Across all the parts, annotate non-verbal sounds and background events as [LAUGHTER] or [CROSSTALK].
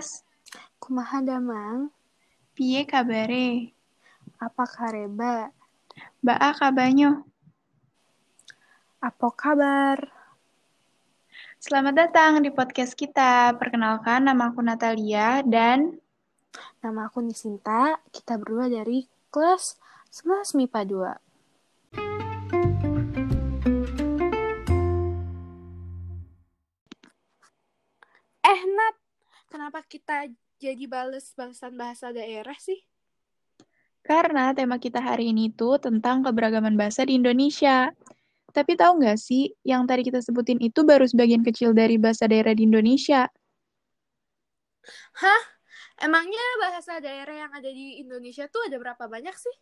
Ras, Kumaha damang, piye kabare? apa kareba, Baa kabanyo. apa kabar? Selamat datang di podcast kita. Perkenalkan, nama aku Natalia dan Nama aku Nisinta, kita berdua dari kelas 11 MIPA 2. Eh Nat, kenapa kita jadi bales-balesan bahasa daerah sih? karena tema kita hari ini tuh tentang keberagaman bahasa di Indonesia. Tapi tahu nggak sih, yang tadi kita sebutin itu baru sebagian kecil dari bahasa daerah di Indonesia. Hah? Emangnya bahasa daerah yang ada di Indonesia tuh ada berapa banyak sih?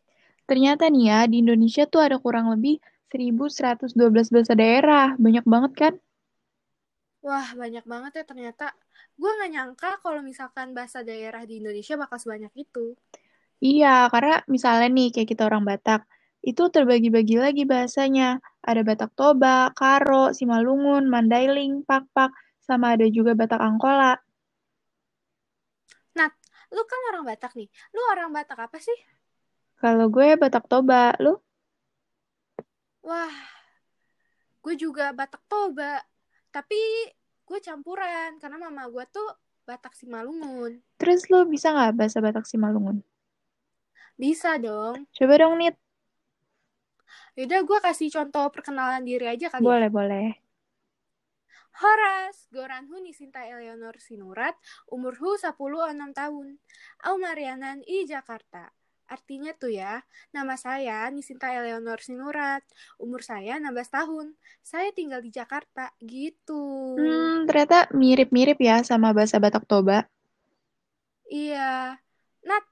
Ternyata nih ya, di Indonesia tuh ada kurang lebih 1112 bahasa daerah. Banyak banget kan? Wah, banyak banget ya ternyata. Gue nggak nyangka kalau misalkan bahasa daerah di Indonesia bakal sebanyak itu. Iya, karena misalnya nih, kayak kita orang Batak, itu terbagi-bagi lagi bahasanya. Ada Batak Toba, Karo, Simalungun, Mandailing, Pakpak, sama ada juga Batak Angkola. Nat, lu kan orang Batak nih. Lu orang Batak apa sih? Kalau gue Batak Toba, lu? Wah, gue juga Batak Toba. Tapi gue campuran karena mama gue tuh Batak Simalungun. Terus lu bisa nggak bahasa Batak Simalungun? Bisa dong. Coba dong, Nit. Yaudah gue kasih contoh perkenalan diri aja kali ya. Boleh, boleh. Horas, Goranhu Nisinta Eleonor Sinurat, umurhu 10 6 tahun. Au Marianan I Jakarta. Artinya tuh ya, nama saya Nisinta Eleonor Sinurat, umur saya 16 tahun. Saya tinggal di Jakarta, gitu. Hmm, ternyata mirip-mirip ya sama bahasa Batak Toba. Iya. Nat,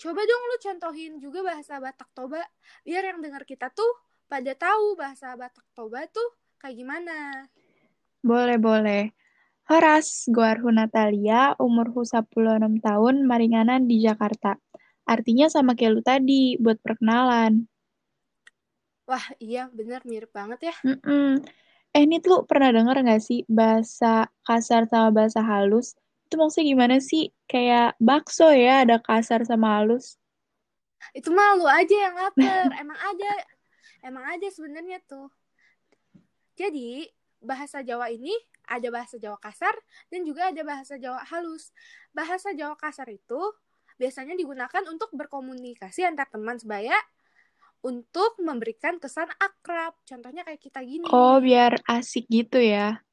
coba dong lu contohin juga bahasa Batak Toba, biar yang dengar kita tuh pada tahu bahasa Batak Toba tuh kayak gimana. Boleh, boleh. Horas, gue Arhu Natalia, umurku 16 tahun, Maringanan di Jakarta. Artinya sama kayak lu tadi, buat perkenalan. Wah, iya bener mirip banget ya. Mm-mm. Eh, Nit, lu pernah denger gak sih bahasa kasar sama bahasa halus? Itu maksudnya gimana sih? Kayak bakso ya, ada kasar sama halus. Itu malu aja yang lapar. [LAUGHS] Emang ada, emang ada sebenarnya tuh. Jadi, bahasa Jawa ini ada bahasa Jawa kasar dan juga ada bahasa Jawa halus. Bahasa Jawa kasar itu biasanya digunakan untuk berkomunikasi antar teman sebaya untuk memberikan kesan akrab. Contohnya kayak kita gini. Oh, biar asik gitu ya.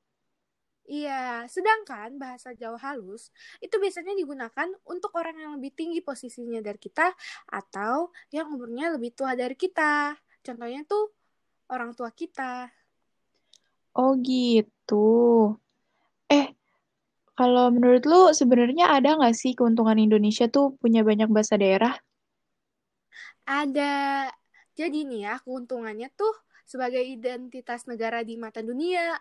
Iya, sedangkan bahasa Jawa halus itu biasanya digunakan untuk orang yang lebih tinggi posisinya dari kita atau yang umurnya lebih tua dari kita. Contohnya tuh orang tua kita. Oh gitu. Kalau menurut lu sebenarnya ada nggak sih keuntungan Indonesia tuh punya banyak bahasa daerah? Ada. Jadi nih ya, keuntungannya tuh sebagai identitas negara di mata dunia.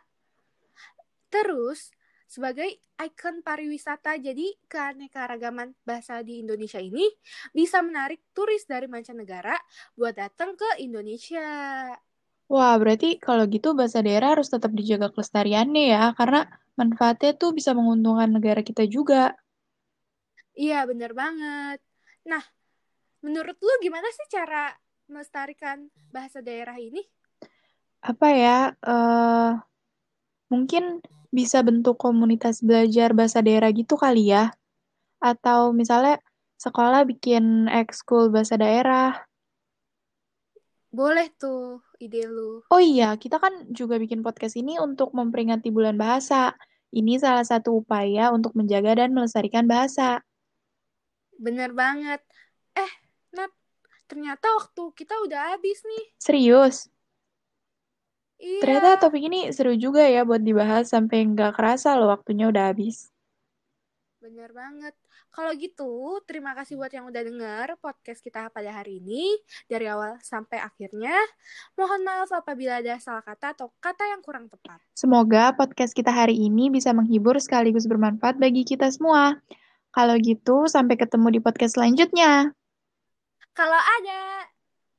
Terus, sebagai ikon pariwisata, jadi keanekaragaman bahasa di Indonesia ini bisa menarik turis dari mancanegara buat datang ke Indonesia. Wah, berarti kalau gitu bahasa daerah harus tetap dijaga kelestariannya ya, karena manfaatnya tuh bisa menguntungkan negara kita juga. Iya, bener banget. Nah, menurut lu gimana sih cara melestarikan bahasa daerah ini? Apa ya, eh mungkin bisa bentuk komunitas belajar bahasa daerah gitu kali ya. Atau misalnya sekolah bikin ekskul bahasa daerah. Boleh tuh ide lu. Oh iya, kita kan juga bikin podcast ini untuk memperingati bulan bahasa. Ini salah satu upaya untuk menjaga dan melestarikan bahasa. Bener banget. Eh, Nat, ternyata waktu kita udah habis nih. Serius, Iya, ternyata topik ini seru juga ya buat dibahas sampai nggak kerasa loh waktunya udah habis. bener banget. Kalau gitu, terima kasih buat yang udah denger podcast kita pada hari ini. Dari awal sampai akhirnya. Mohon maaf apabila ada salah kata atau kata yang kurang tepat. Semoga podcast kita hari ini bisa menghibur sekaligus bermanfaat bagi kita semua. Kalau gitu, sampai ketemu di podcast selanjutnya. Kalau ada